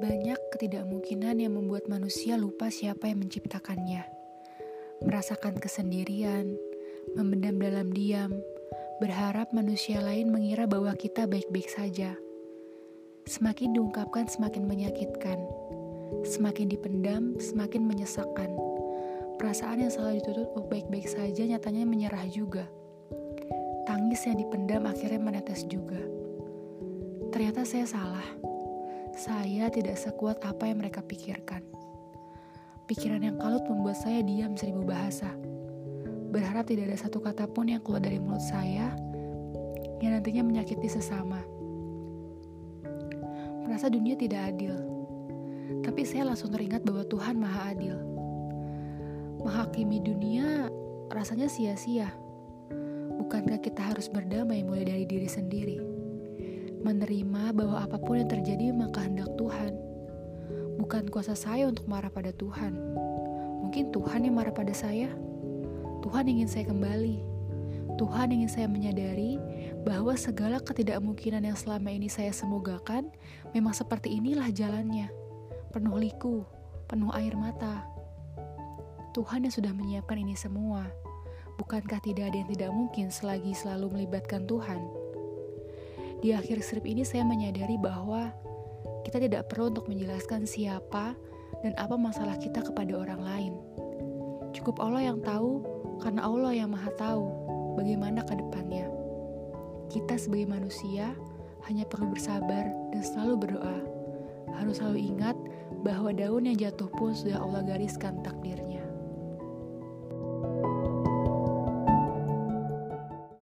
Banyak ketidakmungkinan yang membuat manusia lupa siapa yang menciptakannya. Merasakan kesendirian, memendam dalam diam, berharap manusia lain mengira bahwa kita baik-baik saja. Semakin diungkapkan semakin menyakitkan. Semakin dipendam semakin menyesakkan. Perasaan yang selalu ditutup baik-baik saja nyatanya menyerah juga. Tangis yang dipendam akhirnya menetes juga. Ternyata saya salah. Saya tidak sekuat apa yang mereka pikirkan. Pikiran yang kalut membuat saya diam seribu bahasa. Berharap tidak ada satu kata pun yang keluar dari mulut saya yang nantinya menyakiti sesama. Merasa dunia tidak adil. Tapi saya langsung teringat bahwa Tuhan Maha Adil menghakimi dunia rasanya sia-sia. Bukankah kita harus berdamai mulai dari diri sendiri? Menerima bahwa apa pun yang terjadi maka hendak Tuhan. Bukan kuasa saya untuk marah pada Tuhan. Mungkin Tuhan yang marah pada saya. Tuhan ingin saya kembali. Tuhan ingin saya menyadari bahwa segala ketidakmungkinan yang selama ini saya semogakan memang seperti inilah jalannya. Penuh liku, penuh air mata, Tuhan yang sudah menyiapkan ini semua. Bukankah tidak ada yang tidak mungkin selagi selalu melibatkan Tuhan? Di akhir skrip ini saya menyadari bahwa kita tidak perlu untuk menjelaskan siapa dan apa masalah kita kepada orang lain. Cukup Allah yang tahu karena Allah yang maha tahu bagaimana ke depannya. Kita sebagai manusia hanya perlu bersabar dan selalu berdoa. Harus selalu ingat bahwa daun yang jatuh pun sudah Allah gariskan takdirnya.